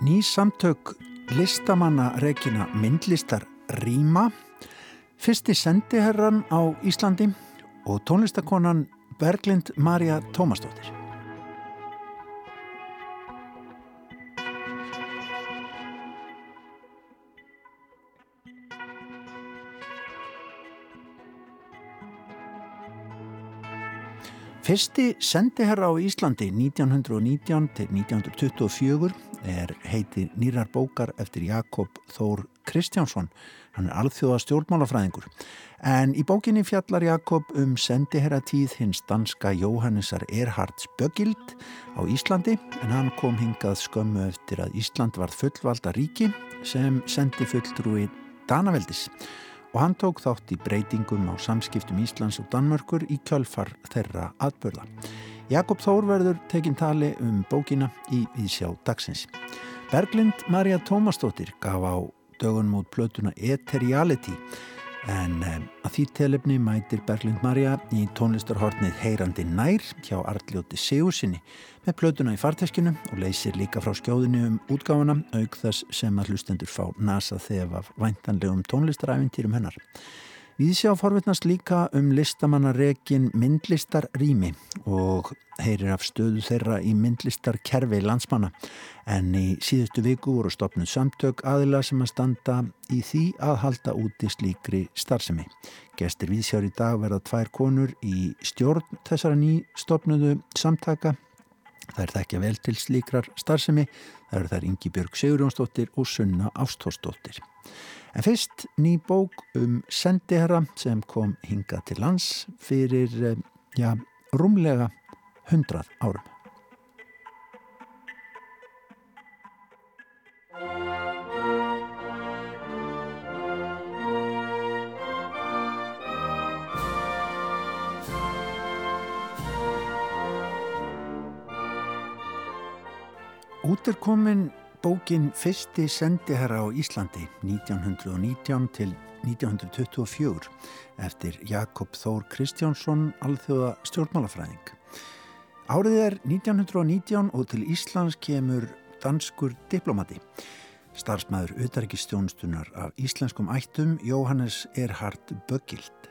Ný samtök listamanna reikina myndlistar Ríma, fyrsti sendiherran á Íslandi og tónlistakonan Berglind Marja Tómasdóttir. Fyrsti sendiherra á Íslandi 1919 til 1924 er heiti nýrar bókar eftir Jakob Þór Kristjánsson. Hann er alþjóða stjórnmálafræðingur. En í bókinni fjallar Jakob um sendiherra tíð hins danska Jóhannesar Erhards Bögild á Íslandi en hann kom hingað skömmu eftir að Ísland var fullvalda ríki sem sendi fulltrúi Danaveldis og hann tók þátt í breytingum á samskiptum Íslands og Danmörkur í kjölfar þeirra atbörða. Jakob Þór verður tekinn tali um bókina í Ísjá dagsins. Berglind Marja Tómasdóttir gaf á dögunum út plötuna Eteriality en um, að því telefni mætir Berglind Marja í tónlistarhortnið Heyrandi nær hjá Arljóti Sigursinni með plötuna í farteskinu og leysir líka frá skjóðinu um útgáfuna auk þess sem að hlustendur fá nasa þef af væntanlegum tónlistaræfintýrum hennar. Við sjá forvittnast líka um listamannarekin myndlistar rými og heyrir af stöðu þeirra í myndlistar kerfi landsmanna en í síðustu viku voru stopnud samtök aðila sem að standa í því að halda út í slíkri starfsemi. Gestir viðsjár í dag verða tvær konur í stjórn þessara ný stopnudu samtaka Það er þekkja vel til slíkrar starfsemi, það eru þær Ingi Björg Sigurjónsdóttir og Sunna Ástórsdóttir. En fyrst ný bók um sendiherra sem kom hinga til lands fyrir, eh, já, rúmlega hundrað árum. Út er komin bókin Fyrsti sendiherra á Íslandi 1919 til 1924 eftir Jakob Þór Kristjánsson, alþjóða stjórnmálafræðing. Árið er 1919 og til Íslands kemur danskur diplomati. Starfsmæður auðarikistjónstunar af íslenskum ættum Jóhannes Erhard Böggild.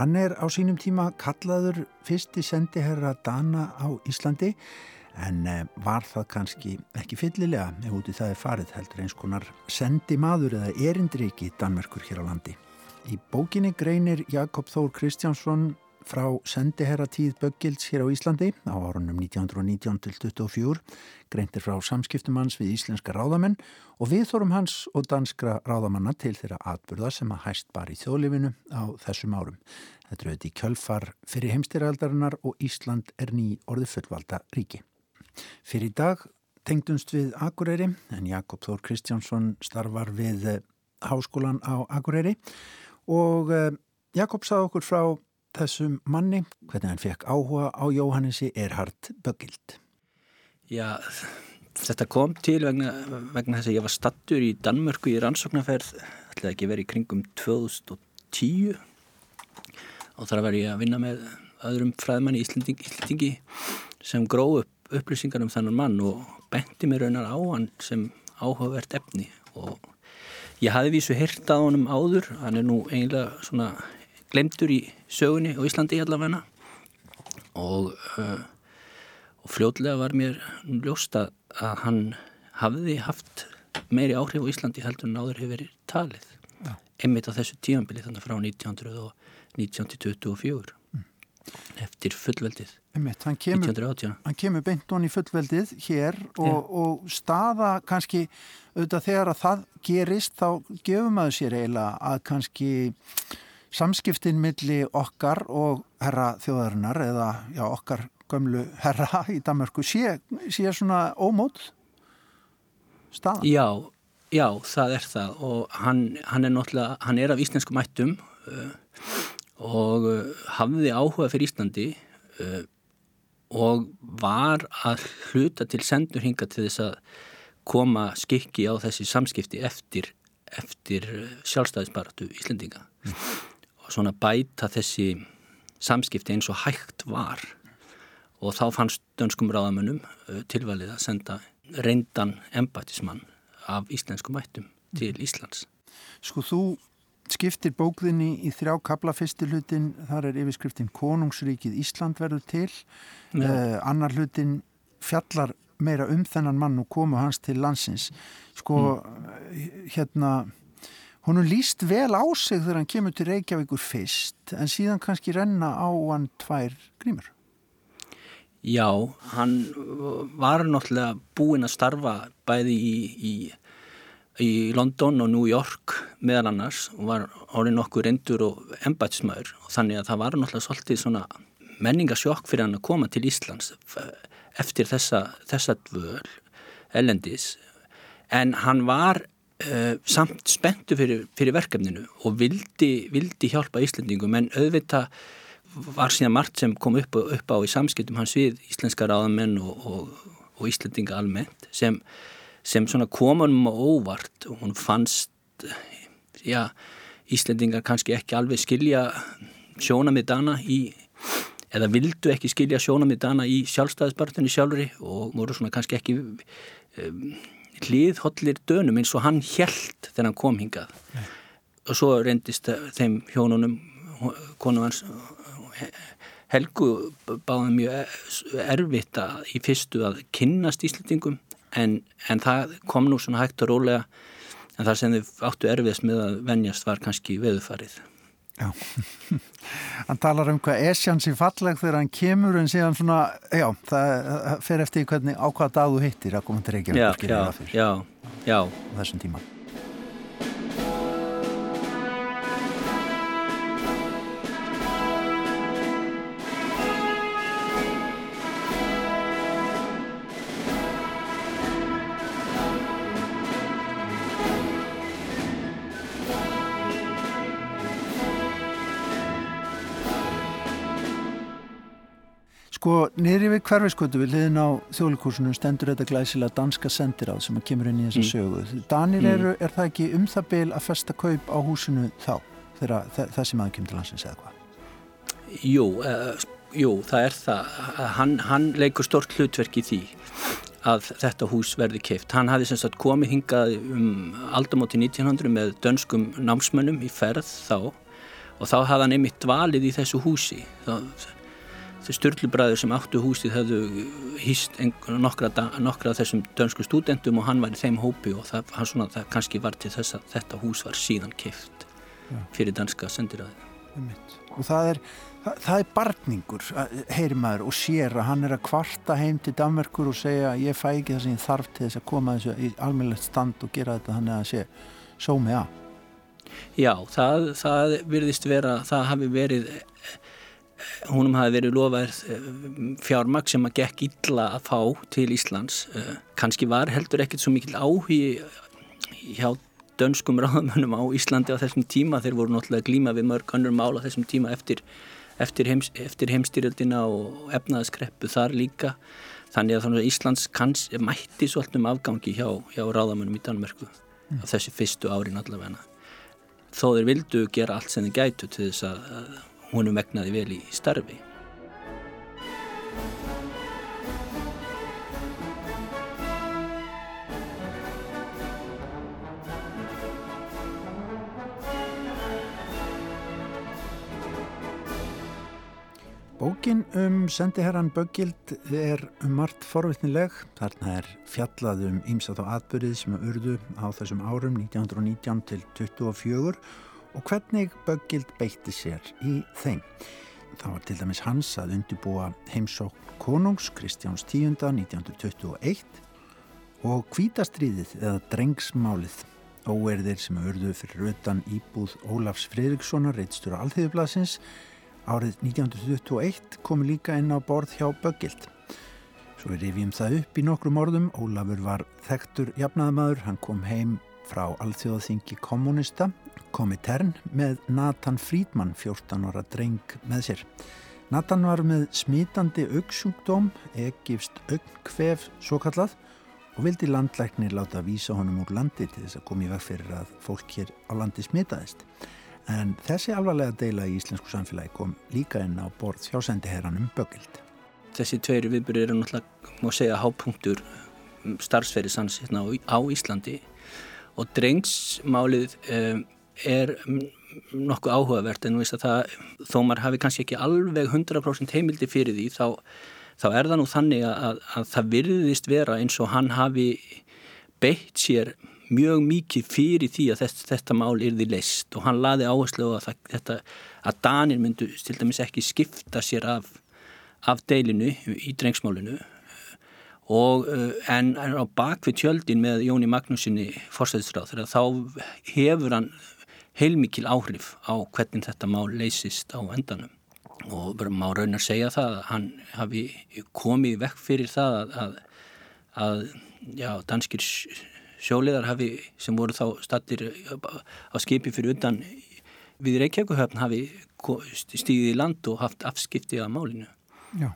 Hann er á sínum tíma kallaður fyrsti sendiherra Dana á Íslandi en eh, var það kannski ekki fyllilega ef úti það er farið heldur eins konar sendi maður eða erindriki Danmerkur hér á landi. Í bókinni greinir Jakob Þór Kristjánsson frá sendiherra tíð Böggilds hér á Íslandi á árunum 1919 til 24 greintir frá samskiptumanns við íslenska ráðamenn og viðþórum hans og danskra ráðamanna til þeirra atburða sem að hæst bar í þjóðlifinu á þessum árum. Þetta er auðvitað í kjölfar fyrir heimstyrjaldarinnar og Ísland er ný orði fullvalda ríki. Fyrir dag tengdumst við Akureyri en Jakob Þór Kristjánsson starfar við eh, háskólan á Akureyri. Og eh, Jakob sað okkur frá þessum manni hvernig hann fekk áhuga á Jóhannesi Erhard Böggild. Já, þetta kom til vegna, vegna þess að ég var stattur í Danmörku í rannsóknarferð, ætlaði ekki verið í kringum 2010 og þar var ég að vinna með öðrum fræðmanni í Íslandingi sem gróð upp upplýsingar um þannan mann og benti mér raunar á hann sem áhugavert efni. Og ég hafi vísu hirt á honum áður, hann er nú eiginlega svona glemtur í sögunni á Íslandi allavegna og, uh, og fljóðlega var mér ljósta að hann hafiði haft meiri áhrif á Íslandi heldur en áður hefur verið talið. Ja. einmitt á þessu tíanbili þannig frá 1900 og 1924 eftir fullveldið. Einmitt, hann, kemur, hann kemur beintun í fullveldið hér og, og staða kannski auðvitað þegar að það gerist þá gefum maður sér eiginlega að kannski samskiptin milli okkar og herra þjóðarinnar eða já, okkar gömlu herra í Danmarku sé, sé svona ómót staða. Já, já, það er það og hann, hann er náttúrulega, hann er af íslenskum ættum uh, og uh, hafði áhuga fyrir Íslandi uh, og var að hluta til sendur hinga til þess að koma skikki á þessi samskipti eftir, eftir uh, sjálfstæðisbaratu Íslandinga mm. og svona bæta þessi samskipti eins og hægt var og þá fannst dönskum ráðamönnum tilvalið að senda reyndan embætismann af íslenskum mættum til Íslands. Sko þú skiptir bókðinni í þrjá kabla fyrsti hlutin, þar er yfirskriftin Konungsríkið Ísland verður til uh, annar hlutin fjallar meira um þennan mann og komu hans til landsins sko mm. hérna Húnum líst vel á sig þegar hann kemur til Reykjavíkur fyrst en síðan kannski renna á hann tvær grímur. Já, hann var náttúrulega búinn að starfa bæði í, í, í London og New York meðal annars og var árið nokkuð reyndur og embætsmaður og þannig að það var náttúrulega svolítið svona menningasjokk fyrir hann að koma til Íslands eftir þessa, þessa dvöl, ellendis en hann var uh, samt spenntu fyrir, fyrir verkefninu og vildi, vildi hjálpa Íslandingum en auðvitað var síðan margt sem kom upp, upp á í samskiptum hans við íslenska ráðamenn og, og, og Íslandinga almennt sem, sem svona komunum á óvart og hún fannst já, Íslandingar kannski ekki alveg skilja sjónamið dana í eða vildu ekki skilja sjónamið dana í sjálfstæðisbartunni sjálfuri og voru svona kannski ekki um, hliðhollir dönum eins og hann hjælt þegar hann kom hingað Nei. og svo reyndist þeim hjónunum konu hans Helgu báði mjög erfitt að, í fyrstu að kynnast Íslandingum en, en það kom nú svona hægt og rólega en það sem þau áttu erfiðast með að venjast var kannski veðufarið Já, hann talar um hvað esjans í falleg þegar hann kemur en síðan svona, já, það fer eftir hvernig á hvað dag þú hittir að koma til Reykjavík Já, já, já, já. Þessum tíma Sko, niður yfir hverfiskvötu við liðin á þjóðlikursinu stendur þetta glæsilega danska sendiráð sem kemur inn í þessa mm. sögu. Danir mm. eru, er það ekki um það byl að festa kaup á húsinu þá, þegar þessi maður kemur til hansins eða hvað? Jú, uh, jú, það er það. Hann, hann leikur stort hlutverk í því að þetta hús verði keift. Hann hafi semst að komið hingað um aldamóti 1900 með dönskum námsmönnum í ferð þá og þá hafði hann einmitt dvalið í þessu húsi. Það Þau störlubræður sem áttu húsið hefðu hýst nokkra, nokkra þessum dönsku stúdendum og hann var í þeim hópi og það, svona, það kannski var til þess að þetta hús var síðan keift fyrir danska sendiræðinu. Og það er, það, það er barningur, heyri maður, og sér að hann er að kvarta heim til Danmerkur og segja ég fæ ekki það sem ég þarf til þess að koma þessu í almennilegt stand og gera þetta þannig að það sé sómi að. Já, það, það virðist vera, það hafi verið húnum hafi verið lofaður eh, fjármag sem að gekk illa að fá til Íslands. Eh, kannski var heldur ekkert svo mikil áhugi hjá dönskum ráðamönnum á Íslandi á þessum tíma. Þeir voru náttúrulega glíma við mörg annur mál á þessum tíma eftir, eftir, heims, eftir heimstyrjöldina og efnaðaskreppu þar líka. Þannig að Íslands kanns, mætti svolítið um afgangi hjá, hjá ráðamönnum í Danmörku mm. á þessi fyrstu árin allavega. Þó þeir vildu gera allt sem þeir gætu til þess að honum vegnaði vel í starfi. Bókin um sendiherran Böggild er um margt forvittnileg. Þarna er fjallað um ímsað á atbyrðið sem að urðu á þessum árum 1919 til 24 og hvernig Böggild beitti sér í þeim. Það var til dæmis hans að undibúa heimsók konungs Kristjáns 10. 1921 og kvítastriðið eða drengsmálið óerðir sem örðu fyrir utan íbúð Ólafs Fridrikssonar reittstur á Alþýðublasins árið 1921 komi líka inn á borð hjá Böggild. Svo er rifjum það upp í nokkrum orðum. Ólafur var þektur jafnaðamadur, hann kom heim frá Alþjóðaþingi kommunista Komitern með Nathan Friedman, 14 ára dreng með sér. Nathan var með smítandi auksjúkdóm, egifst augnkvef svo kallað og vildi landlæknir láta vísa honum úr landi til þess að koma í veg fyrir að fólk hér á landi smitaðist. En þessi alvarlega deila í íslensku samfélagi kom líka inn á borð hjá sendiherranum Böggild. þessi tveiri viðbyrðir eru náttúrulega, má segja, hápunktur starfsferðis hans hérna á Íslandi og drengsmálið um, er nokkuð áhugavert en það, þó maður hafi kannski ekki alveg 100% heimildi fyrir því þá, þá er það nú þannig að, að það virðist vera eins og hann hafi beitt sér mjög mikið fyrir því að þetta, þetta mál yrði leist og hann laði áherslu að, þetta, að Danir myndu til dæmis ekki skipta sér af, af deilinu í drengsmálinu. Og en, en á bakvið tjöldin með Jóni Magnúsinni fórsæðisráð þegar þá hefur hann heilmikil áhrif á hvernig þetta mál leysist á endanum. Og bara má raunar segja það að hann hafi komið vekk fyrir það að, að, að já, danskir sjóliðar hafi, sem voru þá stattir á skipi fyrir utan við Reykjavíkuhöfn hafi stíðið í land og haft afskipti af málinu. Já.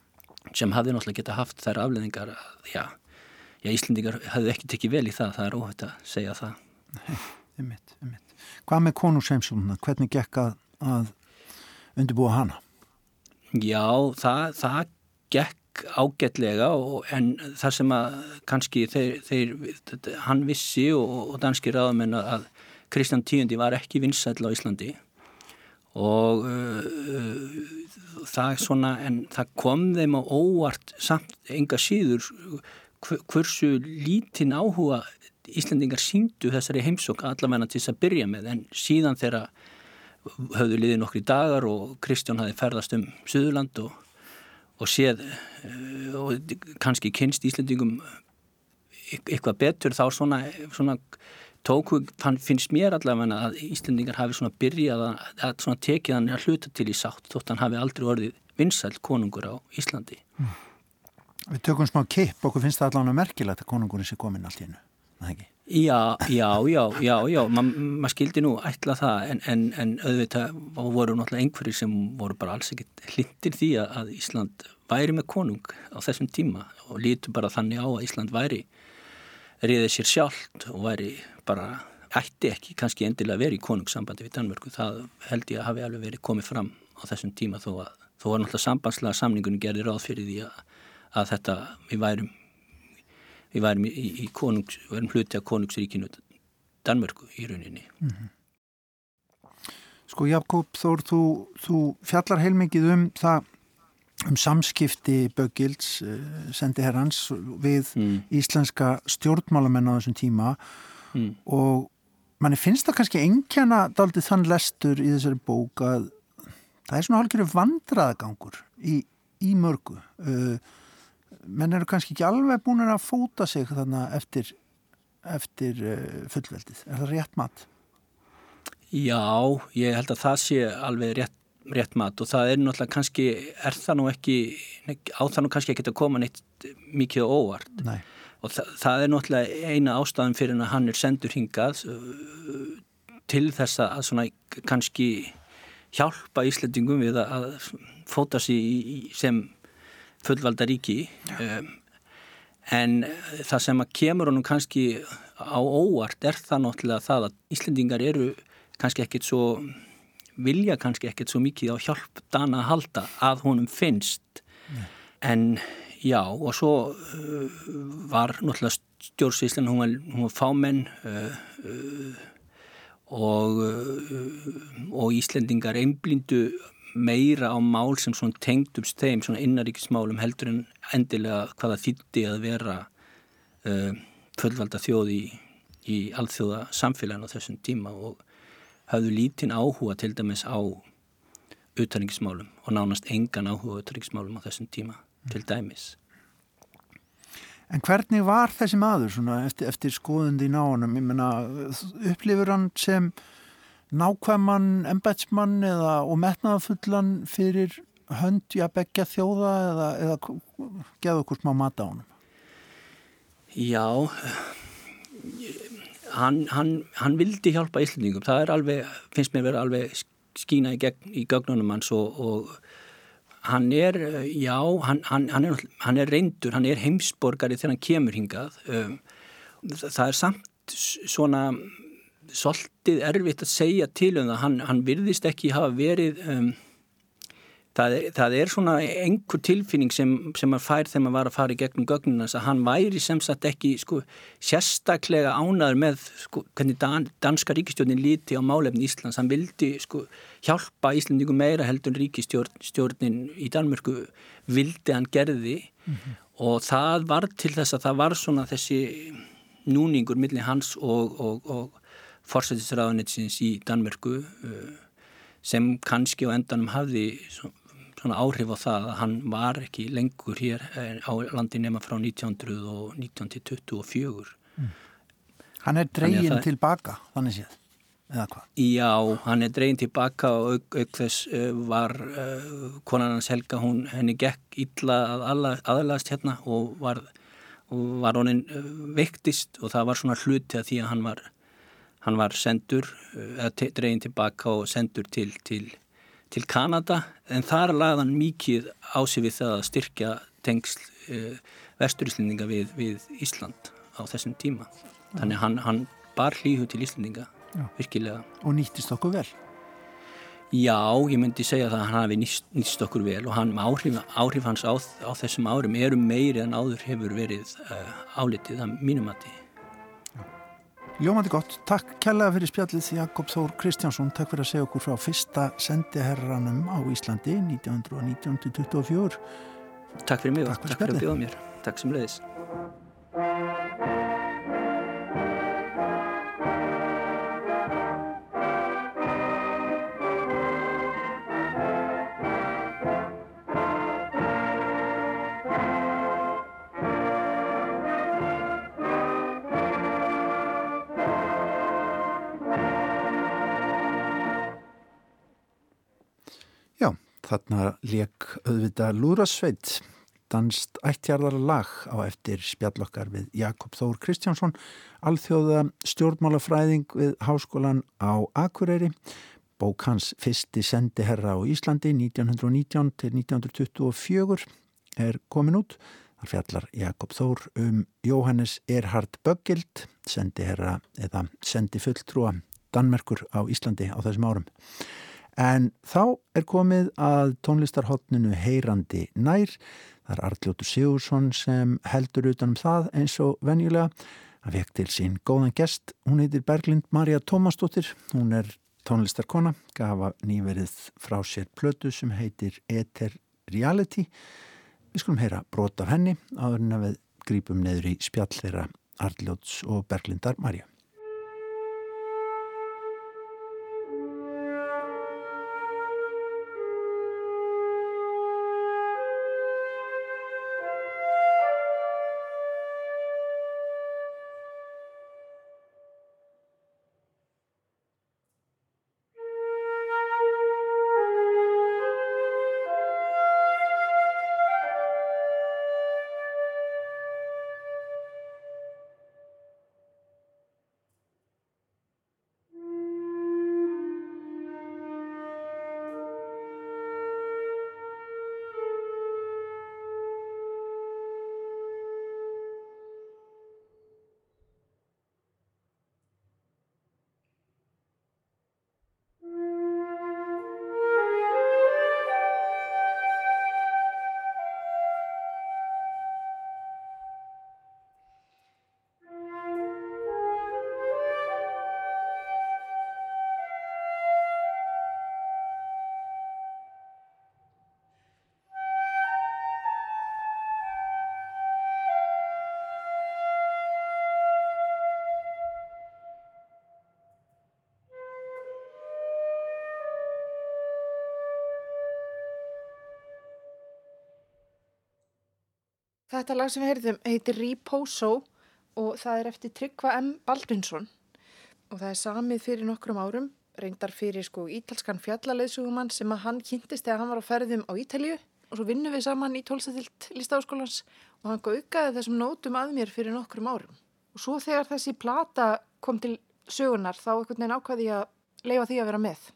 sem hafi náttúrulega geta haft þær afleðingar að já, já Íslendingar hafði ekki tekið vel í það, það er óhætt að segja það. Nei, einmitt, einmitt Hvað með konungsheimsóna? Hvernig gekk að, að undirbúa hana? Já, það, það gekk ágætlega og, en það sem að kannski þeir, þeir hann vissi og, og danski ráðamenn að Kristján Tíundi var ekki vinsætla á Íslandi og uh, uh, það, svona, það kom þeim á óvart samt enga síður hversu lítinn áhuga Íslandingar síndu þessari heimsók allavegna til þess að byrja með en síðan þegar höfðu liðið nokkri dagar og Kristján hafi ferðast um Suðurland og, og séð eh, og kannski kynst Íslandingum eitthvað betur þá svona, svona tóku, finnst mér allavegna að Íslandingar hafi svona byrjað að, að svona tekið hann að hluta til í sátt þótt hann hafi aldrei orðið vinsælt konungur á Íslandi mm. Við tökum smá kipp, okkur finnst það allavega merkilegt að konungurinn sé komin allt í hennu? Já, já, já, já, já, maður ma skildi nú ætla það en, en, en auðvitað voru náttúrulega einhverjir sem voru bara alls ekkit hlindir því að Ísland væri með konung á þessum tíma og lítu bara þannig á að Ísland væri riðið sér sjálft og væri bara ætti ekki kannski endilega verið í konungssambandi við Danmörku, það held ég að hafi alveg verið komið fram á þessum tíma þó að þó var náttúrulega sambandslega samningunni gerði ráð fyrir því að, að þetta við værum við værum, í, í konungs, værum hluti af konungsríkinu Danmörku í rauninni. Mm -hmm. Sko Jakob Þór, þú, þú fjallar heilmikið um það um samskipti Böggilds uh, sendi herrans við mm. íslenska stjórnmálamenn á þessum tíma mm. og manni finnst það kannski engjana daldið þann lestur í þessari bók að það er svona hálfgerið vandraðagangur í, í mörgu uh, menn eru kannski ekki alveg búin að fóta sig þannig eftir, eftir uh, fullveldið. Er það rétt mat? Já, ég held að það sé alveg rétt, rétt mat og það er náttúrulega kannski, er það nú ekki, á það nú kannski ekki að koma neitt mikið óvart. Nei. Og það, það er náttúrulega eina ástæðan fyrir að hann er sendur hingað uh, til þess að svona kannski hjálpa Íslandingum við að fóta sig sem fullvalda ríki um, en það sem að kemur honum kannski á óvart er það náttúrulega það að Íslendingar eru kannski ekkit svo vilja kannski ekkit svo mikið á hjálp dana að halda að honum finnst Nei. en já og svo uh, var náttúrulega stjórnsvíslan hún var, hún var fámenn uh, uh, og, og Íslendingar einblindu meira á mál sem svona tengdumst þeim svona innaríkismálum heldur en endilega hvaða þýtti að vera uh, fullvalda þjóð í, í alþjóða samfélagin á þessum tíma og hafðu lítinn áhuga til dæmis á uttaríkismálum og nánast engan áhuga uttaríkismálum á þessum tíma mm. til dæmis. En hvernig var þessi maður svona eftir, eftir skoðundi í náunum? Ég menna, upplifur hann sem nákvæmann embætsmann eða og metnaðafullan fyrir hönd í að begja þjóða eða, eða geða okkur smá mata á hann? Já, hann, hann, hann vildi hjálpa Íslandingum. Það er alveg, finnst mér verið alveg skína í, gegn, í gögnunum hans og, og hann er, já, hann, hann, er, er reyndur, hann er heimsborgari þegar hann kemur hingað. Um, það er samt svona svolítið erfitt að segja til um það. Hann, hann virðist ekki hafa verið um, það er, það er svona einhver tilfinning sem, sem maður fær þegar maður var að fara í gegnum gögnuna þess að hann væri sem sagt ekki sko, sérstaklega ánaður með sko, hvernig dan, danska ríkistjórnin líti á málefni Íslands, hann vildi sko, hjálpa Íslandingum meira heldur ríkistjórnin í Danmörku vildi hann gerði. Mm -hmm. og það var til þess að það var svona þessi núningur millir hans og, og, og forsættisraðanetsins í Danmörku uh, sem kannski á endanum hafði svona áhrif á það að hann var ekki lengur hér eh, á landi nema frá 1900 og 1924. Mm. Hann er dregin það... tilbaka, þannig séð? Já, hann er dregin tilbaka og auk, auk þess uh, var uh, konan hans Helga, hún, henni gekk illa að aðalast hérna og var, var honin uh, veiktist og það var svona hluti að því að hann var, hann var sendur, eða dregin tilbaka og sendur til, til til Kanada en þar lagðan mikið á sig við það að styrkja tengsl uh, vesturíslendinga við, við Ísland á þessum tíma. Þannig hann, hann bar hlýhu til Íslendinga, Já. virkilega. Og nýttist okkur vel? Já, ég myndi segja það að hann hafi nýst, nýst okkur vel og hann, áhrif, áhrif hans á, á þessum árum eru meiri en áður hefur verið uh, álitið að mínum að því. Ljómandi gott, takk kærlega fyrir spjallið Jakob Þór Kristjánsson, takk fyrir að segja okkur frá fyrsta sendiherranum á Íslandi 1919-24 Takk fyrir mig og takk fyrir að bjóða mér. Takk sem leiðis Þarna leik auðvitað Lúrasveit, danst ættjarðar lag á eftir spjallokkar við Jakob Þór Kristjánsson, alþjóða stjórnmálafræðing við Háskólan á Akureyri, bók hans fyrsti sendiherra á Íslandi 1919 til 1924 er komin út. Þar fjallar Jakob Þór um Jóhannes Erhard Böggild, sendiherra eða sendi fulltrúa Danmerkur á Íslandi á þessum árum. En þá er komið að tónlistarhóttninu heyrandi nær. Það er Arljótur Sigursson sem heldur utanum það eins og venjulega. Það vekk til sín góðan gest. Hún heitir Berglind Marja Tómasdóttir. Hún er tónlistarkona, gafa nýverið frá sér plötu sem heitir Ether Reality. Við skulum heyra brot af henni áður en að við grípum neður í spjall þeirra Arljóts og Berglindar Marja. Þetta lag sem við heyrðum heitir Riposo og það er eftir Tryggva M. Baldvinsson og það er samið fyrir nokkrum árum, reyndar fyrir sko ítalskan fjallaleðsugumann sem að hann kynntist þegar hann var á ferðum á Ítalju og svo vinnum við saman í tólstatilt listáskólans og hann gaukaði þessum nótum að mér fyrir nokkrum árum. Og svo þegar þessi plata kom til sögunar þá ekkert neina ákvaði að leifa því að vera með.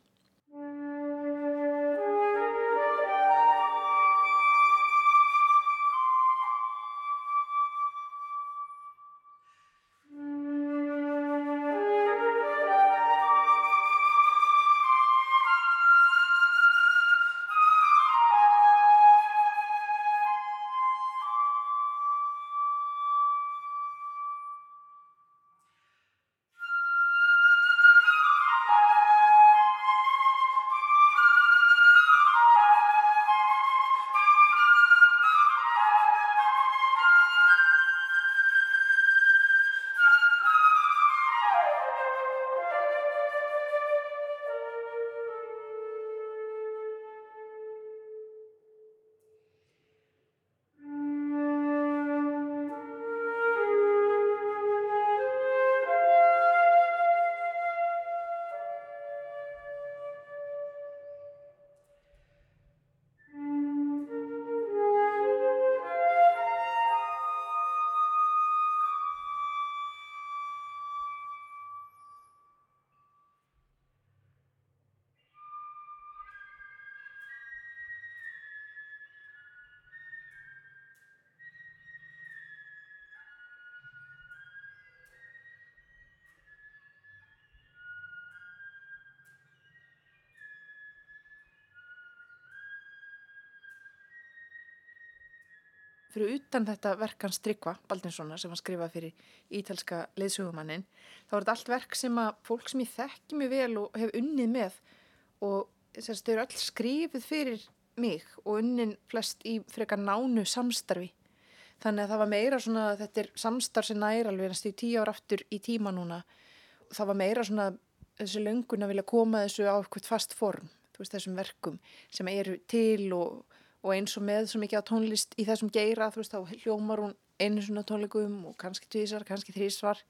Fyrir utan þetta verkans Tryggva Baldinssona sem var skrifað fyrir ítalska leðsögumannin, þá er þetta allt verk sem að fólk sem ég þekki mjög vel og hef unnið með og þau eru öll skrifið fyrir mig og unnin flest í frekar nánu samstarfi. Þannig að það var meira svona, þetta er samstarf sem næri alveg næstu í tíu ár aftur í tíma núna. Það var meira svona þessi löngun að vilja koma þessu á eitthvað fast form, veist þessum verkum sem eru til og og eins og með svo mikið á tónlist í þessum geira, þú veist, þá hljómar hún einu svona tónleikum og kannski tvísar, kannski þrísvar,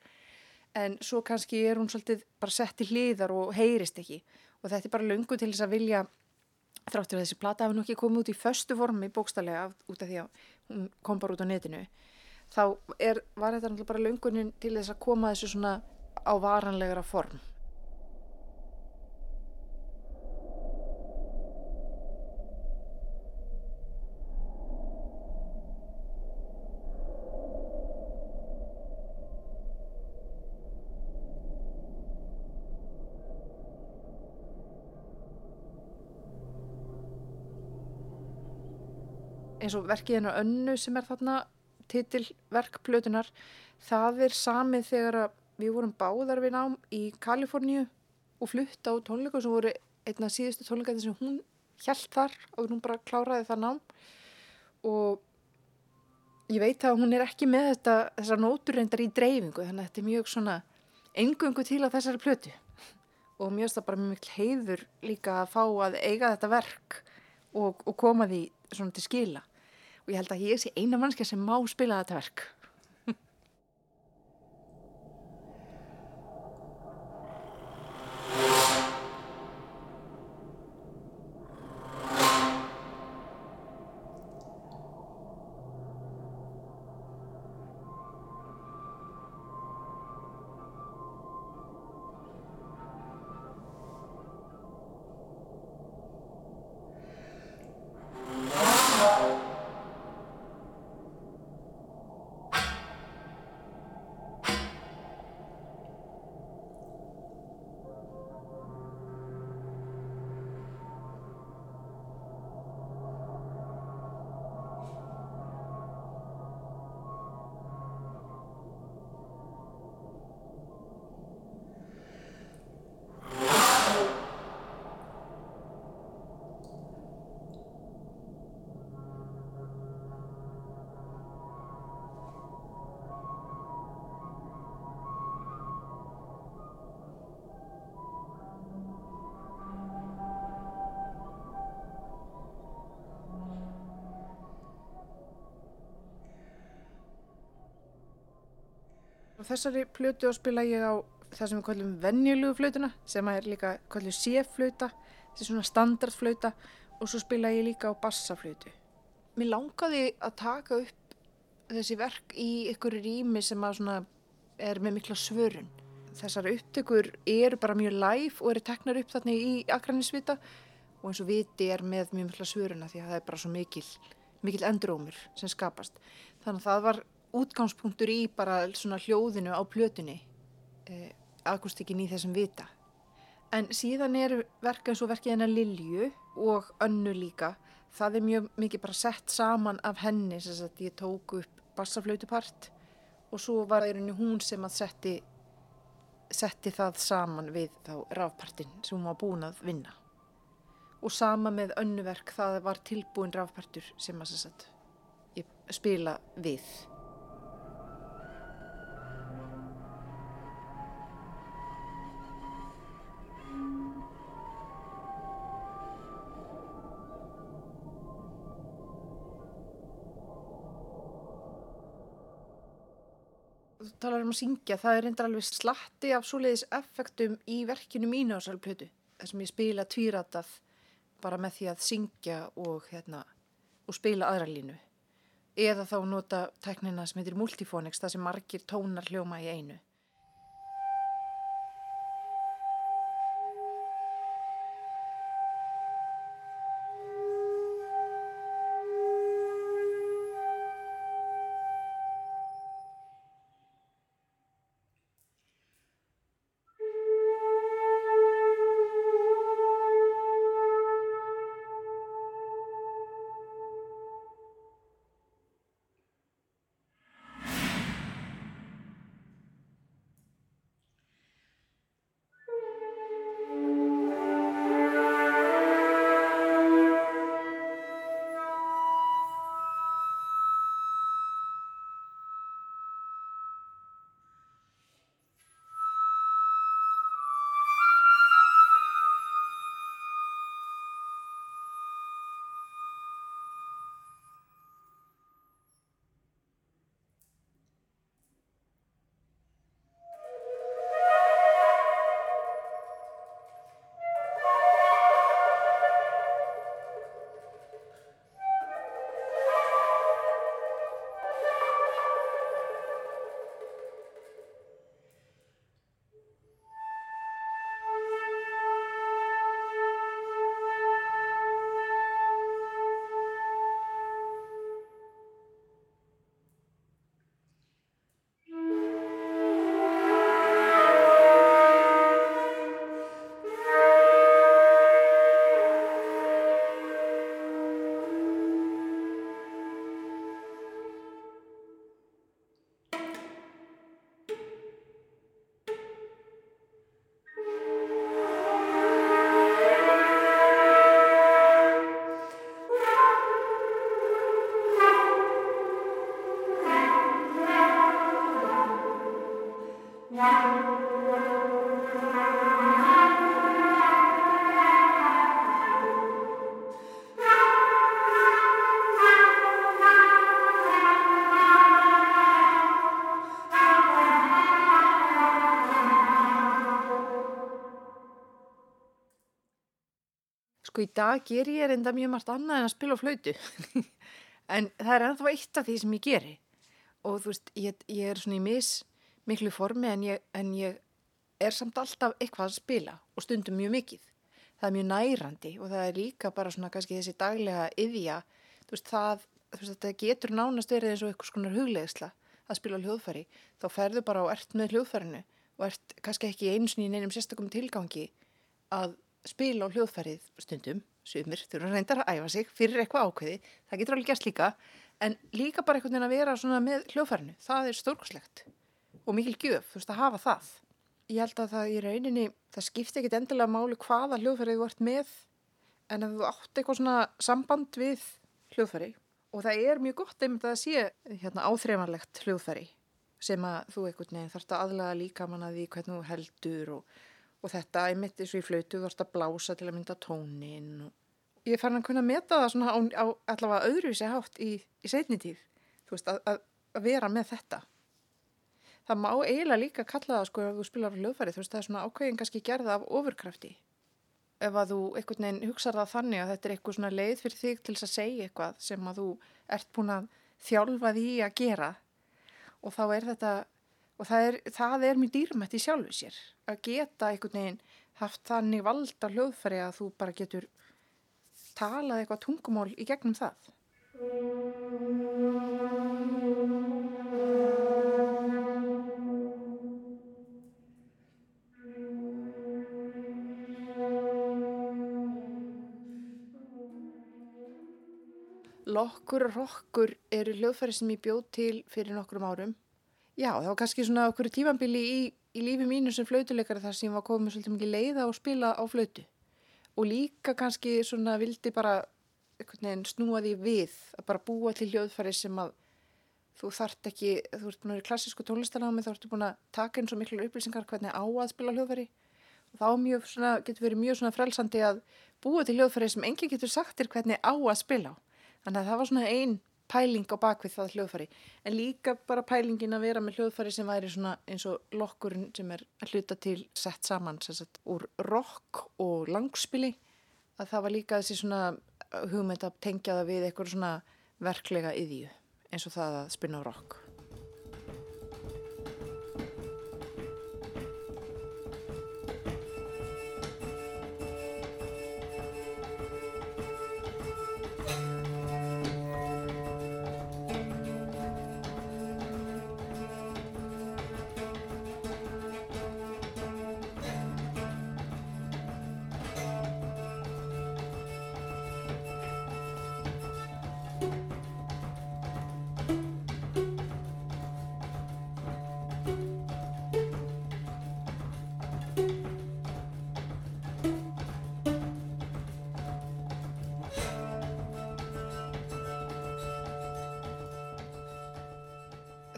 en svo kannski er hún svolítið bara sett í hliðar og heyrist ekki. Og þetta er bara löngu til þess að vilja þráttur að þessi plata hafi nú ekki komið út í föstu formi bókstallega út af því að hún kom bara út á netinu þá er, var þetta náttúrulega bara löngunin til þess að koma þessu svona á varanlegara form eins og verkið hennar önnu sem er þarna titilverkplötunar það er samið þegar við vorum báðar við nám í Kaliforníu og flutta á tónleika sem voru einna síðustu tónleika þess að hún hjælt þar og hún bara kláraði það nám. Og ég veit að hún er ekki með þetta þessar nóturreindar í dreifingu þannig að þetta er mjög svona engöngu til á þessari plötu. Og mjög stað bara mjög heiður líka að fá að eiga þetta verk og, og koma því svona til skila og ég held að ég sé eina mannskja sem má spila þetta verk þessari plötu og spila ég á það sem við kallum venjulegu flötuna sem er líka kallum C-flöta, þessi svona standardflöta og svo spila ég líka á bassaflötu. Mér langaði að taka upp þessi verk í ykkur rými sem er með mikla svörun. Þessar upptökur eru bara mjög live og eru teknar upp þarna í Akranisvita og eins og viti er með mjög mikla svöruna því að það er bara svo mikil, mikil endrómur sem skapast. Þannig að það var útgangspunktur í bara svona hljóðinu á plötunni eh, akustikinn í þessum vita. En síðan er verka eins og verkið hennar Lilju og önnu líka það er mjög mikið bara sett saman af henni sem að ég tók upp bassaflautupart og svo var það hún sem að setti setti það saman við þá rafpartin sem hún var búin að vinna. Og sama með önnuverk það var tilbúin rafpartur sem að sagt, ég spila við þú talar um að syngja, það er reyndar alveg slatti af svoleiðis effektum í verkinu mínu á sælplötu. Það sem ég spila tvíratað bara með því að syngja og, hérna, og spila aðra línu. Eða þá nota teknina sem heitir multifónix, það sem margir tónar hljóma í einu. Sko í dag ger ég enda mjög margt annað en að spila á flautu. en það er ennþá eitt af því sem ég geri. Og þú veist, ég, ég er svona í mis miklu formi en ég, en ég er samt alltaf eitthvað að spila og stundum mjög mikið. Það er mjög nærandi og það er líka bara svona kannski þessi daglega yðja. Þú veist, það, þú veist, það getur nánast verið eins og eitthvað svona huglegsla að spila hljóðfæri. Þá ferðu bara og ert með hljóðfærinu og ert kannski ekki eins og í neinum sérstakum tilgangi að spila á hljóðfærið stundum, sumir, þurfa reyndar að æfa sig fyrir eitthvað ákveði, það getur alveg gæst líka, en líka bara einhvern veginn að vera svona með hljóðfærinu, það er stórkoslegt og mikil gjöf, þú veist, að hafa það. Ég held að það í rauninni, það skipti ekkit endilega máli hvaða hljóðfærið þú ert með, en ef þú átt eitthvað svona samband við hljóðfæri og það er mjög gott einmitt að sé hérna, áþreifanlegt hljóðfæri sem að þú einhvern veginn þarfst að aðlaga líka manna því hvernig þú heldur og og þetta er mitt eins og í flautu þú þarfst að blása til að mynda tónin og ég fann að kunna meta það svona á, á allavega öðruvísi hátt í, í setni tíð, þú veist, að, að, að vera með þetta. Það má eiginlega líka kalla það sko ef þú spilar hljóðfæri, þú veist, það er svona ákveðin kannski gerða af ofurkrafti. Ef að þú einhvern veginn hugsaður það þannig að þetta er eitthvað svona leið fyrir þig til að segja eitthvað sem að þú ert búin að þjálfa því að gera. Og þá er þetta og það er, það er mjög dýrmætt í sjálfu sér að geta einhvern veginn haft þannig valda hljóðfæri að þú bara getur talað eitthvað tungumól í gegnum það. Lokkur og rokkur eru hljóðfæri sem ég bjóð til fyrir nokkrum árum Já, það var kannski svona okkur tífambili í, í lífi mínu sem flautuleikari þar sem ég var komið svolítið mikið leiða og spila á flautu og líka kannski svona vildi bara veginn, snúa því við að bara búa til hljóðfæri sem að þú þart ekki, þú ert búin að vera í klassísku tónlistanámi þá ertu búin að taka eins og miklu upplýsingar hvernig á að spila hljóðfæri og þá mjög, svona, getur verið mjög svona frelsandi að búa til hljóðfæri sem enginn getur sagt þér hvernig á að spila á. Þannig að það var svona einn pæling á bakvið það hljóðfæri. En líka bara pælingin að vera með hljóðfæri sem væri svona eins og lokkurinn sem er að hluta til sett saman sagt, úr rock og langspili. Að það var líka þessi svona hugmynd að tengja það við eitthvað svona verklega yðju eins og það að spinna rock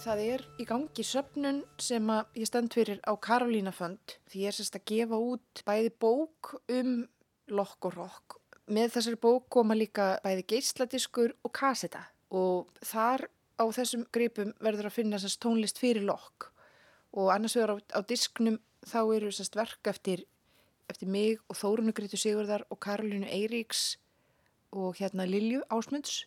það er í gangi söpnun sem að ég stend fyrir á Karolína Fönd. Því ég er sérst að gefa út bæði bók um lokk og rokk. Með þessari bók koma líka bæði geisladiskur og kaseta. Og þar á þessum gripum verður að finna sérst tónlist fyrir lokk og annars vegar á, á disknum þá eru sérst verk eftir, eftir mig og Þórunu Gryttu Sigurðar og Karolínu Eiríks og hérna Lilju Ásmunds.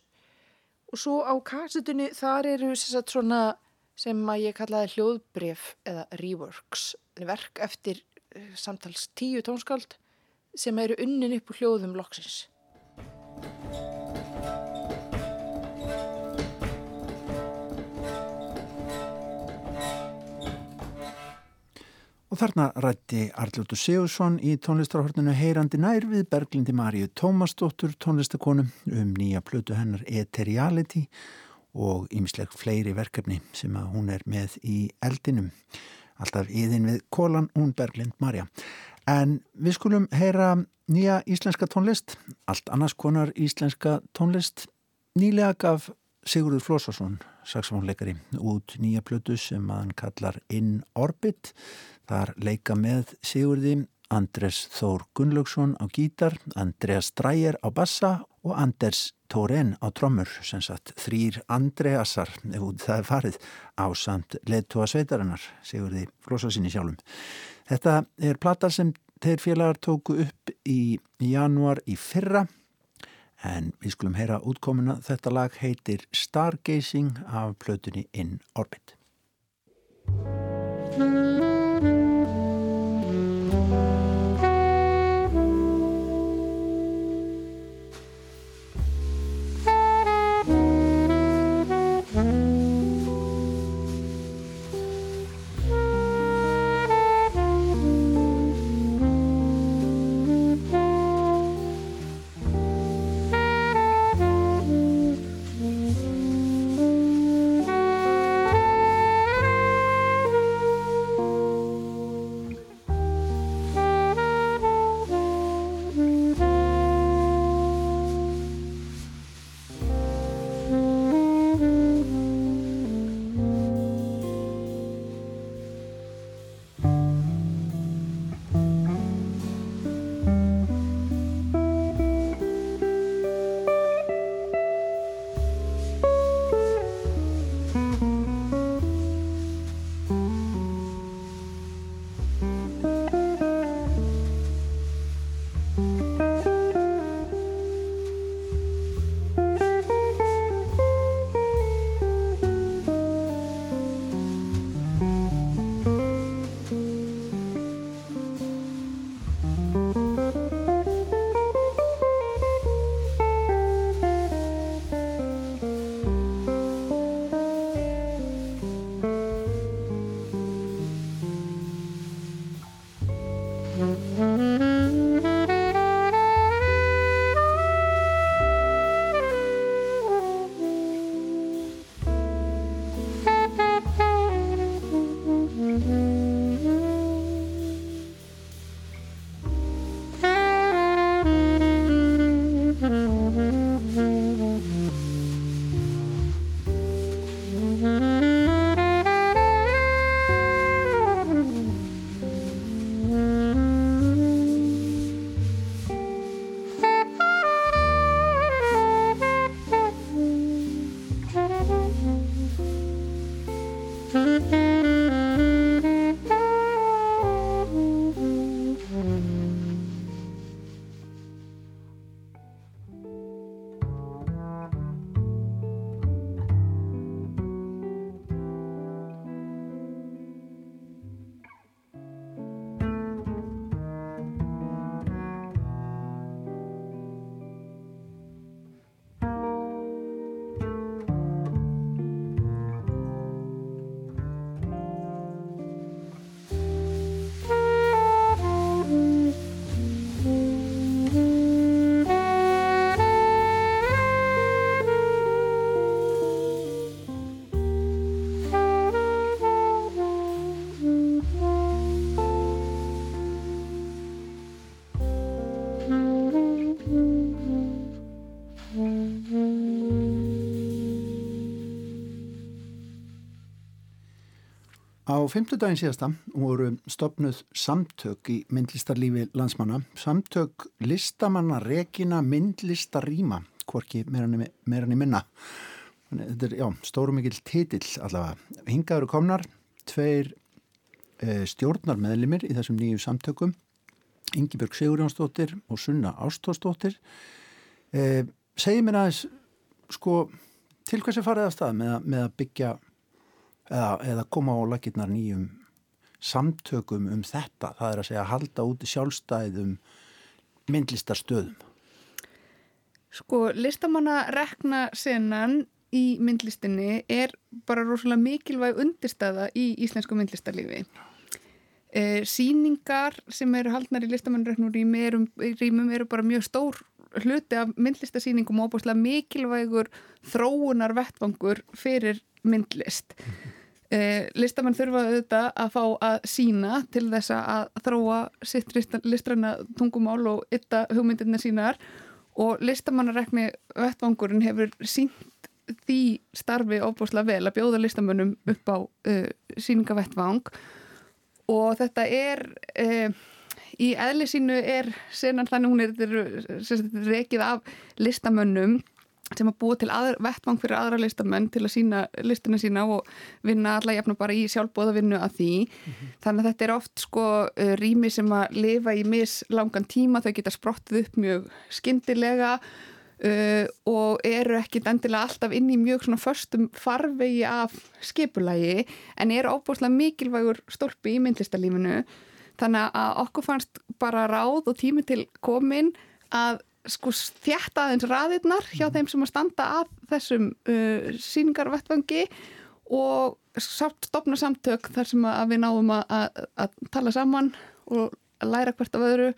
Og svo á kasetunni þar eru sérst svona sem að ég kallaði hljóðbref eða reworks, verk eftir eh, samtals tíu tónskáld sem eru unnin upp úr hljóðum loksins. Og þarna rætti Arljóttur Sigursson í tónlistarhortinu heyrandi nær við Berglindi Maríu Tómasdóttur tónlistakonu um nýja plötu hennar Eteriality og ýmisleg fleiri verkefni sem að hún er með í eldinum. Alltaf íðin við Kólan, hún Berglind Marja. En við skulum heyra nýja íslenska tónlist, allt annars konar íslenska tónlist. Nýlega gaf Sigurður Flósarsson, saxofónleikari, út nýja plötu sem hann kallar In Orbit. Þar leika með Sigurði Andres Þór Gunnlaugsson á gítar, Andreas Dreyer á bassa og Anders Tóren á trommur, sem sagt þrýr Andreasar, ef það er farið, á samt leðtóa sveitarinnar, segur því flósasinni sjálfum. Þetta er plata sem þeir félagar tóku upp í januar í fyrra en við skulum heyra útkomuna. Þetta lag heitir Stargazing af plötunni In Orbit. Mm-hmm. Á fymtudagin síðasta voru stopnuð samtök í myndlistarlífi landsmanna. Samtök listamanna Regina myndlistarýma, hvorki meirann í minna. Þetta er, já, stóru mikill titill allavega. Hingaður komnar, tveir e, stjórnar meðlimir í þessum nýju samtökum. Ingi Björg Sigurjónsdóttir og Sunna Ástósdóttir. E, Segji mér aðeins, sko, til hversi farið af stað með, með að byggja eða, eða koma á lakirnar nýjum samtökum um þetta það er að segja halda út í sjálfstæðum myndlistarstöðum. Sko, listamanna rekna senan í myndlistinni er bara rosalega mikilvæg undirstaða í íslensku myndlistarlífi. E, Sýningar sem eru haldnar í listamannreknur rýmum eru bara mjög stór hluti af myndlistasýningum og óbúslega mikilvægur þróunar vettvangur fyrir myndlist -hmm. eh, listamenn þurfa auðvitað að fá að sína til þess að þróa sitt listræna tungumál og ytta hugmyndirna sínar og listamannarekni vettvangurinn hefur sínt því starfi óbúslega vel að bjóða listamönnum upp á uh, síningavettvang og þetta er uh, í eðli sínu er senan þannig hún er, rekið af listamönnum sem að búa til aðra, vettvang fyrir aðra listamenn til að sína listina sína og vinna alla jafna bara í sjálfbóðavinnu að því. Mm -hmm. Þannig að þetta er oft sko uh, rými sem að lifa í mislangan tíma, þau geta sprottið upp mjög skindilega uh, og eru ekkit endilega alltaf inn í mjög svona förstum farvegi af skipulagi en eru óbúslega mikilvægur stólpi í myndlistarlífinu. Þannig að okkur fannst bara ráð og tími til komin að sko þjætta aðeins raðirnar hjá þeim sem að standa að þessum uh, síningarvettvangi og stopna samtök þar sem að við náum að, að, að tala saman og læra hvert af öðru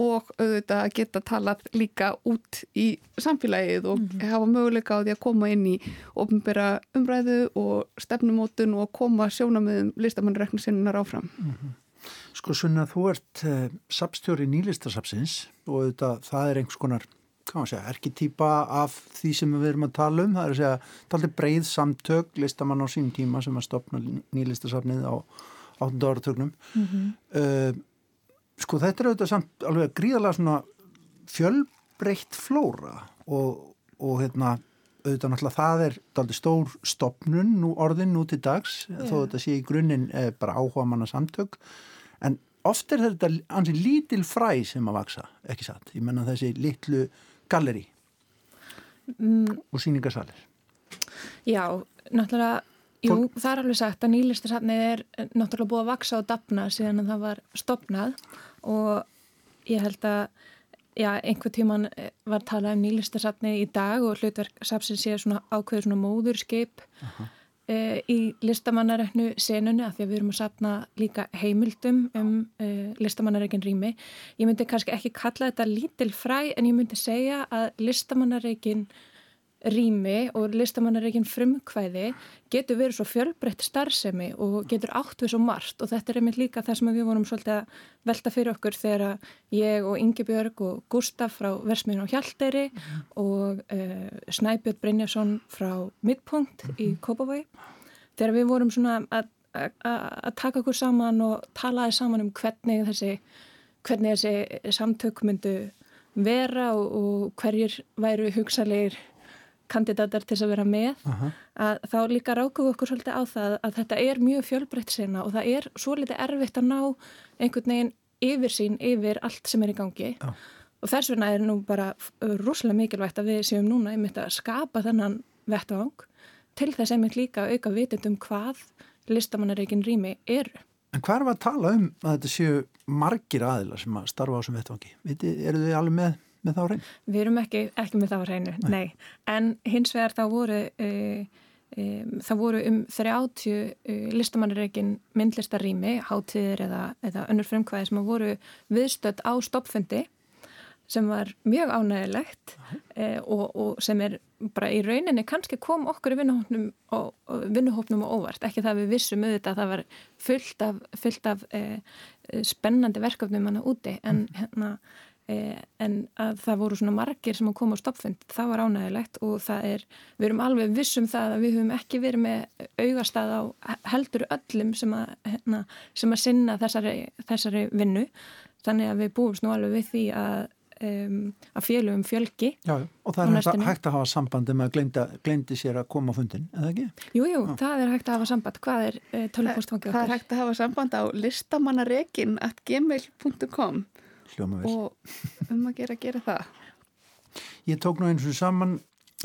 og auðvitað að geta talað líka út í samfélagið og mm -hmm. hafa möguleika á því að koma inn í ofnbæra umræðu og stefnumótun og koma sjónamöðum listamannreiknu sinnar áfram. Mm -hmm. Sko Sunna, þú ert uh, sapstjóri nýlistasapsins og þetta, það er einhvers konar, erketýpa af því sem við erum að tala um. Það er að segja, alltaf breið samtök, listamann á sín tíma sem að stopna nýlistasapnið á 8. áratögnum. Mm -hmm. uh, sko þetta er auðvitað samt alveg gríðarlega svona fjölbreytt flóra og, og hérna auðvitað náttúrulega það er daldi stór stopnun nú orðin nú til dags yeah. þó þetta sé í grunninn bara áhuga manna samtök en oft er þetta hansi lítil fræ sem að vaksa, ekki satt? Ég menna þessi litlu galleri mm. og síningarsalir Já, náttúrulega jú, Fólk... það er alveg sagt að nýlistasafnið er náttúrulega búið að vaksa og dapna síðan að það var stopnað og ég held að já, einhver tíman var talað um nýlistasafni í dag og hlutverk safsin sé svona ákveður svona móðurskip. Uh -huh uh, í listamannareknu senunni að því að við erum að sapna líka heimildum um uh, listamannarekin rými. Ég myndi kannski ekki kalla þetta lítil fræ en ég myndi segja að listamannarekin rými og listamannareikin frumkvæði getur verið svo fjölbreytt starfsemi og getur átt við svo margt og þetta er einmitt líka það sem við vorum svolítið að velta fyrir okkur þegar ég og Ingi Björg og Gustaf frá Versmiðin og Hjalteri mm -hmm. og uh, Snæbjörn Brynjarsson frá Midpunkt mm -hmm. í mhm. Kópavói þegar við vorum svona að taka okkur saman og talaði saman um hvernig þessi, hvernig þessi samtök myndu vera og, og hverjir væru hugsalegir kandidatar til að vera með uh -huh. að þá líka rákuðu okkur svolítið á það að þetta er mjög fjölbreytt sena og það er svo litið erfitt að ná einhvern veginn yfir sín yfir allt sem er í gangi uh. og þess vegna er nú bara rúslega mikilvægt að við séum núna einmitt að skapa þennan vettvang til þess einmitt líka að auka vitundum hvað listamannareikin rými eru. En hvað er að tala um að þetta séu margir aðila sem að starfa á þessum vettvangi? Eru þið alveg með með þá reynu? Við erum ekki, ekki með þá reynu, nei. nei. En hins vegar þá voru, uh, um, það voru um 30 uh, listamannarreikin myndlistarými, hátíðir eða, eða önnur frumkvæði sem voru viðstödd á stoppfundi sem var mjög ánægilegt uh, og, og sem er bara í rauninni kannski kom okkur í vinnuhópnum og, óvart, ekki það við vissum auðvitað að það var fullt af, fullt af spennandi verkefnum hana úti en mm. hérna Eh, en að það voru svona margir sem að koma á stoppfund, það var ánægilegt og það er, við erum alveg vissum það að við höfum ekki verið með augastað á heldur öllum sem að, hérna, sem að sinna þessari, þessari vinnu, þannig að við búumst nú alveg við því að, um, að fjölum fjölgi. Já, og það er hægt, hægt að hafa sambandi með að gleinda, gleindi sér að koma á fundin, eða ekki? Jújú, jú, það er hægt að hafa samband. Hvað er uh, eh, tölvupostfangið okkar? Það er hægt að hafa samband á listamannarekin at gmail.com hljóma vel. Og um að gera, gera það. Ég tók nú eins og saman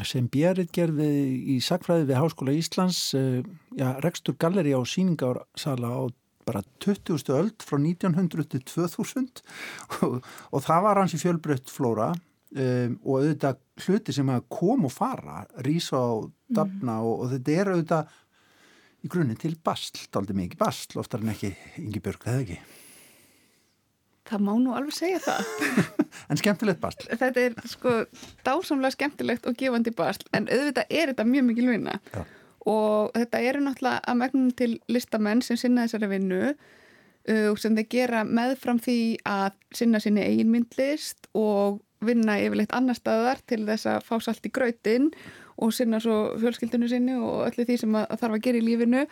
sem Bjerrit gerði í Sakfræði við Háskóla Íslands, uh, já, rekstur galleri á síningarsala á bara 20. öld frá 1900 til 2000 og, og það var hans í fjölbreytt flóra um, og auðvitað hluti sem að kom og fara, rísa og dafna mm. og, og þetta er auðvitað í grunninn til bastl, aldrei mikið bastl, oftar en ekki yngi börg, það er ekki. Það má nú alveg segja það. en skemmtilegt basl. Þetta er sko dásamlega skemmtilegt og gefandi basl en auðvitað er þetta mjög mikil vinna Já. og þetta eru náttúrulega að megnum til listamenn sem sinna þessari vinnu uh, og sem þeir gera meðfram því að sinna sinni eigin myndlist og vinna yfirleitt annar staðar til þess að fá salt í grötin og sinna svo fjölskyldinu sinni og öllu því sem að, að þarf að gera í lífinu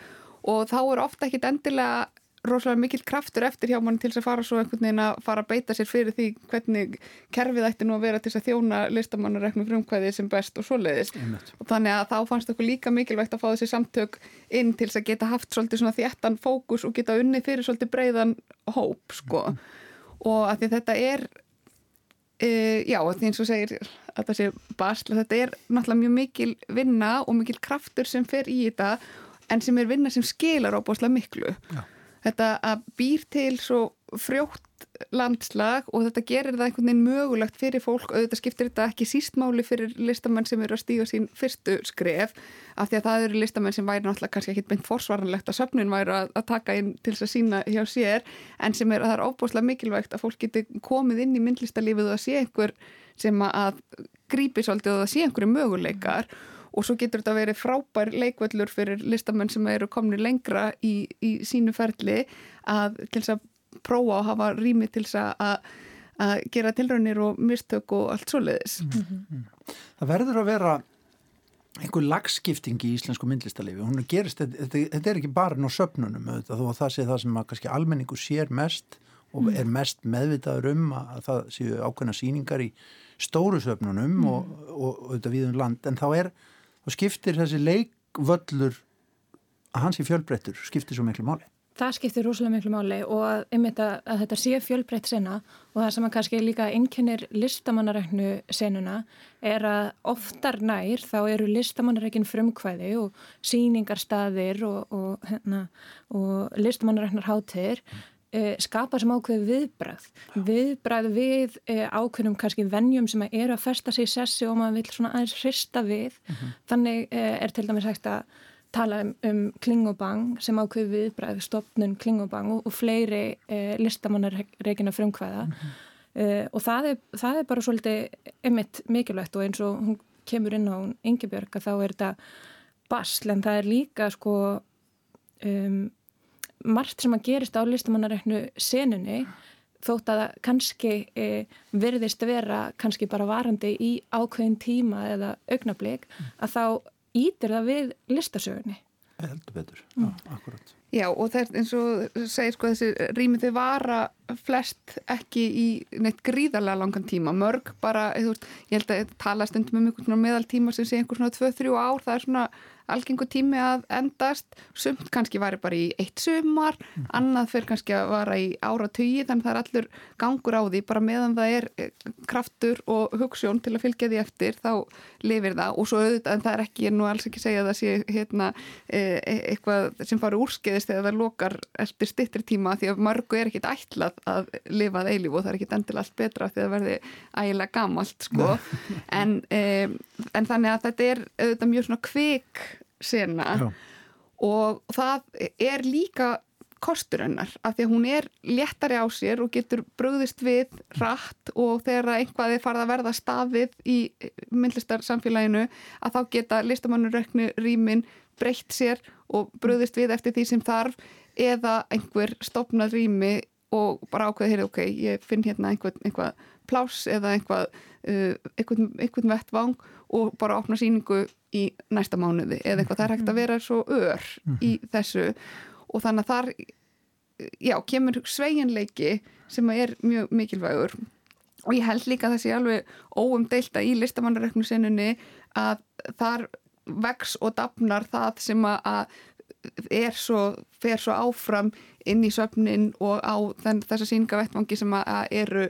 og þá er ofta ekkit endilega rosalega mikil kraftur eftir hjá mann til þess að fara svo einhvern veginn að fara að beita sér fyrir því hvernig kerfið ætti nú að vera til þess að þjóna listamannareknum frumkvæði sem best og svoleiðis og þannig að þá fannst okkur líka mikilvægt að fá þessi samtök inn til þess að geta haft svolítið svona þéttan fókus og geta unni fyrir svolítið breiðan hóp sko mm. og að því þetta er e, já því eins og segir að það sé basl þetta er náttúrulega mjög mikil vinna og mikil kraftur sem fer í þetta en sem er vinna sem skilar óbúslega miklu. Já. Þetta að býr til svo frjótt landslag og þetta gerir það einhvern veginn mögulegt fyrir fólk. Þetta skiptir þetta ekki sístmáli fyrir listamenn sem eru að stíga sín fyrstu skref af því að það eru listamenn sem væri náttúrulega kannski ekki beint forsvaranlegt að söfnun væri að, að taka inn til þess að sína hjá sér en sem er að það er óbúslega mikilvægt að fólk geti komið inn í myndlistarlífið og að sé einhver sem að grípi svolítið og að sé einhverju möguleikar og svo getur þetta verið frábær leikvöllur fyrir listamenn sem eru komni lengra í, í sínu ferli að til þess að prófa og hafa rými til þess að, að gera tilraunir og mistök og allt svoleiðis. Mm -hmm. Það verður að vera einhver lagskipting í íslensku myndlistarlifi. Hún gerist, þetta, þetta er ekki bara ná söpnunum auðvitað, þó að það sé það sem að kannski almenningu sér mest og mm. er mest meðvitaður um að það séu ákveðna síningar í stóru söpnunum mm. og, og, og auðvitað við um land en þá er og skiptir þessi leikvöllur hans í fjölbreyttur skiptir svo miklu máli. Það skiptir rosalega miklu máli og að, að, að þetta sé fjölbreytt sena og það sem að kannski líka innkennir listamannaræknu senuna er að oftar nær þá eru listamannarækin frumkvæði og síningarstaðir og, og, hérna, og listamannaræknar hátir uh, skapa sem ákveð viðbræð viðbræð við uh, ákveðnum kannski vennjum sem eru að festa sig í sessi og maður vil svona aðeins hrista við uh mhm. -huh. þannig uh, er til dæmis hægt að tala um, um klingobang sem ákveð viðbræð stopnun klingobang og, og fleiri uh, listamannar reygin að frumkvæða -huh. Mhm. Uh, og það er, það er bara svolítið emitt mikilvægt og eins og hún kemur inn á Ingebjörg að þá er þetta basl en það er líka sko um margt sem að gerist á listamannareknu senunni þótt að kannski e, verðist vera kannski bara varandi í ákveðin tíma eða augnablík að þá ítir það við listasögunni. Heldur betur, mm. ja, akkurat. Já og það er eins og segir sko þessi rýmið þau vara flest ekki í neitt gríðarlega langan tíma, mörg bara, ég held að tala stundum um einhvern meðaltíma sem sé einhvern svona 2-3 ár, það er svona algengu tími að endast. Sumt kannski væri bara í eitt sumar mm. annað fyrir kannski að vara í ára tugi þannig að það er allur gangur á því. Bara meðan það er eh, kraftur og hugssjón til að fylgja því eftir þá lifir það. Og svo auðvitað en það er ekki, ég er nú alls ekki segja að það sé hérna, e, e eitthvað sem fari úrskeiðist eða það lokar eftir stittri tíma því að mörgu er ekkit ætlað að lifað eilíf og það er ekkit endil allt betra því að verði ægilega gamalt sko. En, e, en þannig að þetta er auðvitað mjög svona kvik sena Já. og það er líka kostur hennar af því að hún er léttari á sér og getur bröðist við rætt og þegar einhvað er farið að verða stafið í myndlistarsamfélaginu að þá geta listamannuröknu rýmin breytt sér og bröðist við eftir því sem þarf eða einhver stopnað rými og bara ákveða, heyrðu, ok, ég finn hérna einhvern, einhvað pláss eða einhvað, uh, einhvern, einhvern vettvang og bara opna síningu í næsta mánuði eða eitthvað, það er hægt að vera svo ör í mhm. þessu. Og þannig að þar já, kemur sveiginleiki sem er mjög mikilvægur. Og ég held líka að það sé alveg óumdeilta í listamannarreiknu sinnunni að þar vex og dafnar það sem að er svo, fer svo áfram inn í söfnin og á þessa síningavettvangi sem að eru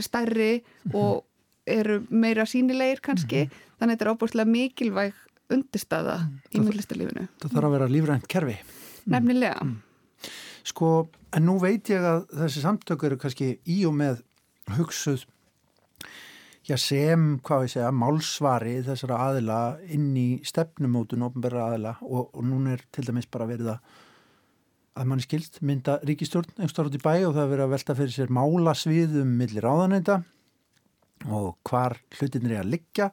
stærri og eru meira sínilegir kannski, mm þannig að þetta er óbúrslega mikilvæg undirstaða mm. í myndlistarlífinu. Það þarf að vera lífrænt kerfi. Mm. Nefnilega. Mm. Sko, en nú veit ég að þessi samtöku eru kannski í og með hugsuð já, sem, hvað ég segja, málsvari þessara aðila inn í stefnumótun ofnbæra aðila og, og núna er til dæmis bara verið að að manni skilt mynda ríkistjórn einhverstað út í bæ og það verið að velta fyrir sér málasviðum millir áðanenda og hvar hlutinir er að liggja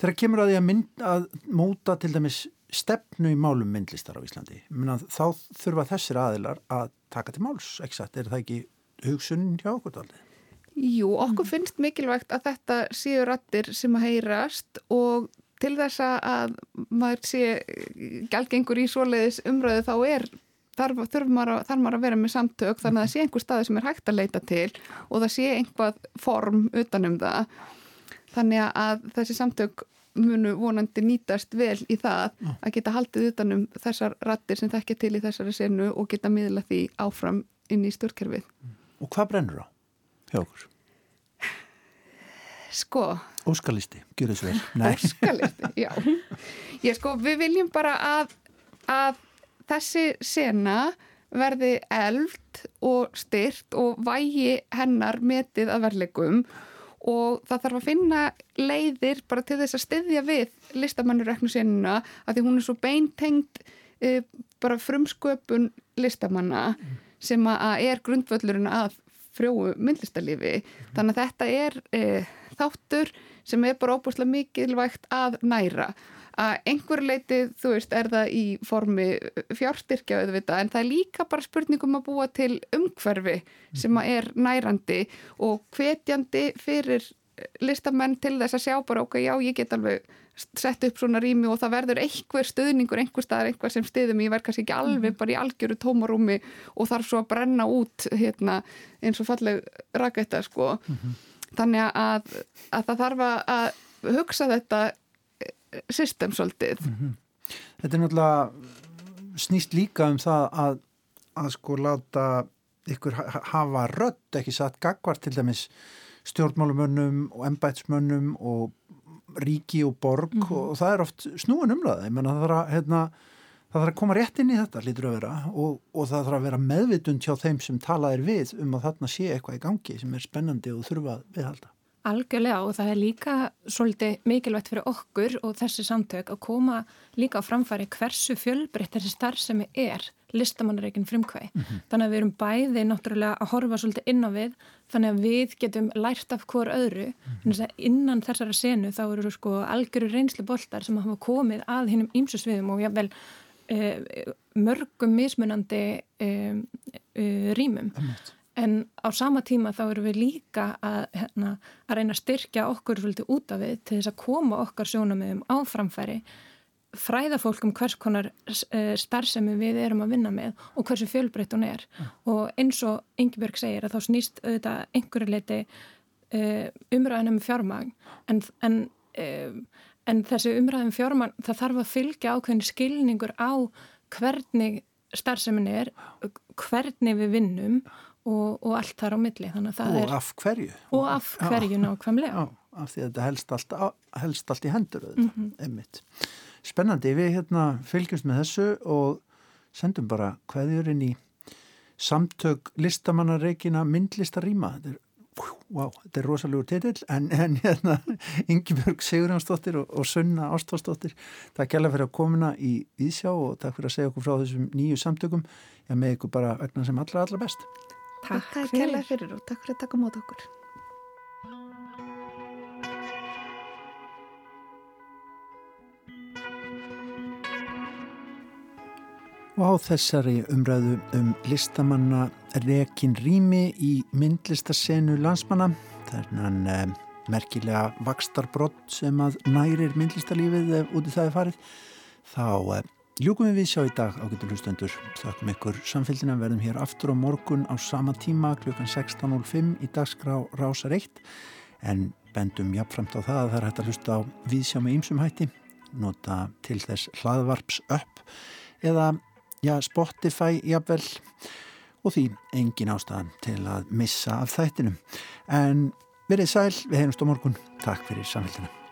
þegar kemur að því að, mynd, að móta til dæmis stefnu í málum myndlistar á Íslandi Minna, þá þurfa þessir aðilar að taka til máls, exakt, er það ekki hugsun hjá okkur aldrei? Jú, okkur finnst mikilvægt að þetta séu rattir sem að heyrast og til þess að maður sé gælgengur í svoleiðis umröðu þá er þarf, maður, þarf maður að vera með samtök þannig að það sé einhver staði sem er hægt að leita til og það sé einhvað form utanum það þannig að þessi samtök munu vonandi nýtast vel í það að geta haldið utanum þessar rattir sem þekkja til í þessari senu og geta miðla því áfram inn í stjórnkerfið. Og hvað brennur á hjá okkur? Sko... Óskalisti, gjur þessu vel. Óskalisti, já. Ég sko, við viljum bara að, að þessi sena verði eld og styrt og vægi hennar metið að verlegum og það þarf að finna leiðir bara til þess að styðja við listamannurreknu senuna að því hún er svo beintengt e, bara frumsköpun listamanna mm. sem að er grundvöllurinn að frjóu myndlistarlifi. Mm. Þannig að þetta er e, þáttur sem er bara óbúslega mikilvægt að næra að einhver leiti, þú veist, er það í formi fjárstyrkja auðvitað, en það er líka bara spurningum að búa til umhverfi sem er nærandi og hvetjandi fyrir listamenn til þess að sjá bara okkur, já, ég get alveg sett upp svona rými og það verður einhver stöðningur, einhver staðar, einhver sem stiðum ég verð kannski ekki alveg mhm. bara í algjöru tómarúmi og þarf svo að brenna út hérna, eins og falleg raketta sko. Mm -hmm. þannig að, að það þarf að hugsa þetta system svolítið. Mm -hmm. Þetta er náttúrulega snýst líka um það að, að sko láta ykkur hafa rött ekki satt gagvar til dæmis stjórnmálumönnum og embætsmönnum og ríki og borg mm -hmm. og það er oft snúin umræði, ég menna það þarf að hérna, það þarf að koma rétt inn í þetta lítur að vera og, og það þarf að vera meðvitund hjá þeim sem talaðir við um að þarna sé eitthvað í gangi sem er spennandi og þurfa viðhalda. Algjörlega og það er líka svolítið mikilvægt fyrir okkur og þessi samtök að koma líka á framfæri hversu fjölbreytt þessi starfsemi er listamannareikin frumkvæg. Mm -hmm. Þannig að við erum bæði náttúrulega að horfa svolítið inn á við þannig að við getum lært af hver öðru. Mm -hmm. Innan þessara senu þá eru sko algjöru reynslu boltar sem hafa komið að hinnum ímsusviðum og jável eh, mörgum mismunandi eh, eh, rýmum. Mm -hmm. En á sama tíma þá eru við líka að, hérna, að reyna að styrkja okkur svolítið út af við til þess að koma okkar sjónamöðum á framfæri, fræða fólk um hvers konar eh, starfsemi við erum að vinna með og hversu fjölbreytt hún er. Ja. Og eins og Ingebjörg segir að þá snýst auðvitað einhverju leiti uh, umræðinum fjármagn en, en, uh, en þessi umræðinum fjármagn það þarf að fylgja ákveðin skilningur á hvernig starfsemin er, hvernig við vinnum og, og allt þar á milli og er, af hverju? og af hverju nákvæmlega. Af því að þetta helst allt, helst allt í hendur mm -hmm. spennandi, við hérna fylgjumst með þessu og sendum bara hverjurinn í samtök listamannareikina myndlistarýma þetta er Wow, þetta er rosalegur titill en, en hérna Ingebjörg Sigurjánsdóttir og, og Sunna Ástfársdóttir takk kærlega fyrir að komina í Íðsjá og takk fyrir að segja okkur frá þessum nýju samtökum. Ég með ykkur bara vegna sem allra allra best Takk, takk fyrir. fyrir og takk fyrir að taka mót okkur. Og á þessari umræðu um listamanna Rekin Rími í myndlistasenu landsmanna, þannig að eh, merkilega vakstarbrott sem að nærir myndlistalífið út í það er farið, þá eh, Ljúkum við við sjá í dag ágættu hlustendur. Þakkum ykkur samfélgina verðum hér aftur á morgun á sama tíma klukkan 16.05 í dagskrá Rásar 1 en bendum jafnframt á það að það er hægt að hlusta á viðsjá með ýmsum hætti nota til þess hlaðvarps upp eða ja, Spotify jafnvel og því engin ástæðan til að missa af þættinum. En verið sæl, við heimst á morgun. Takk fyrir samfélgina.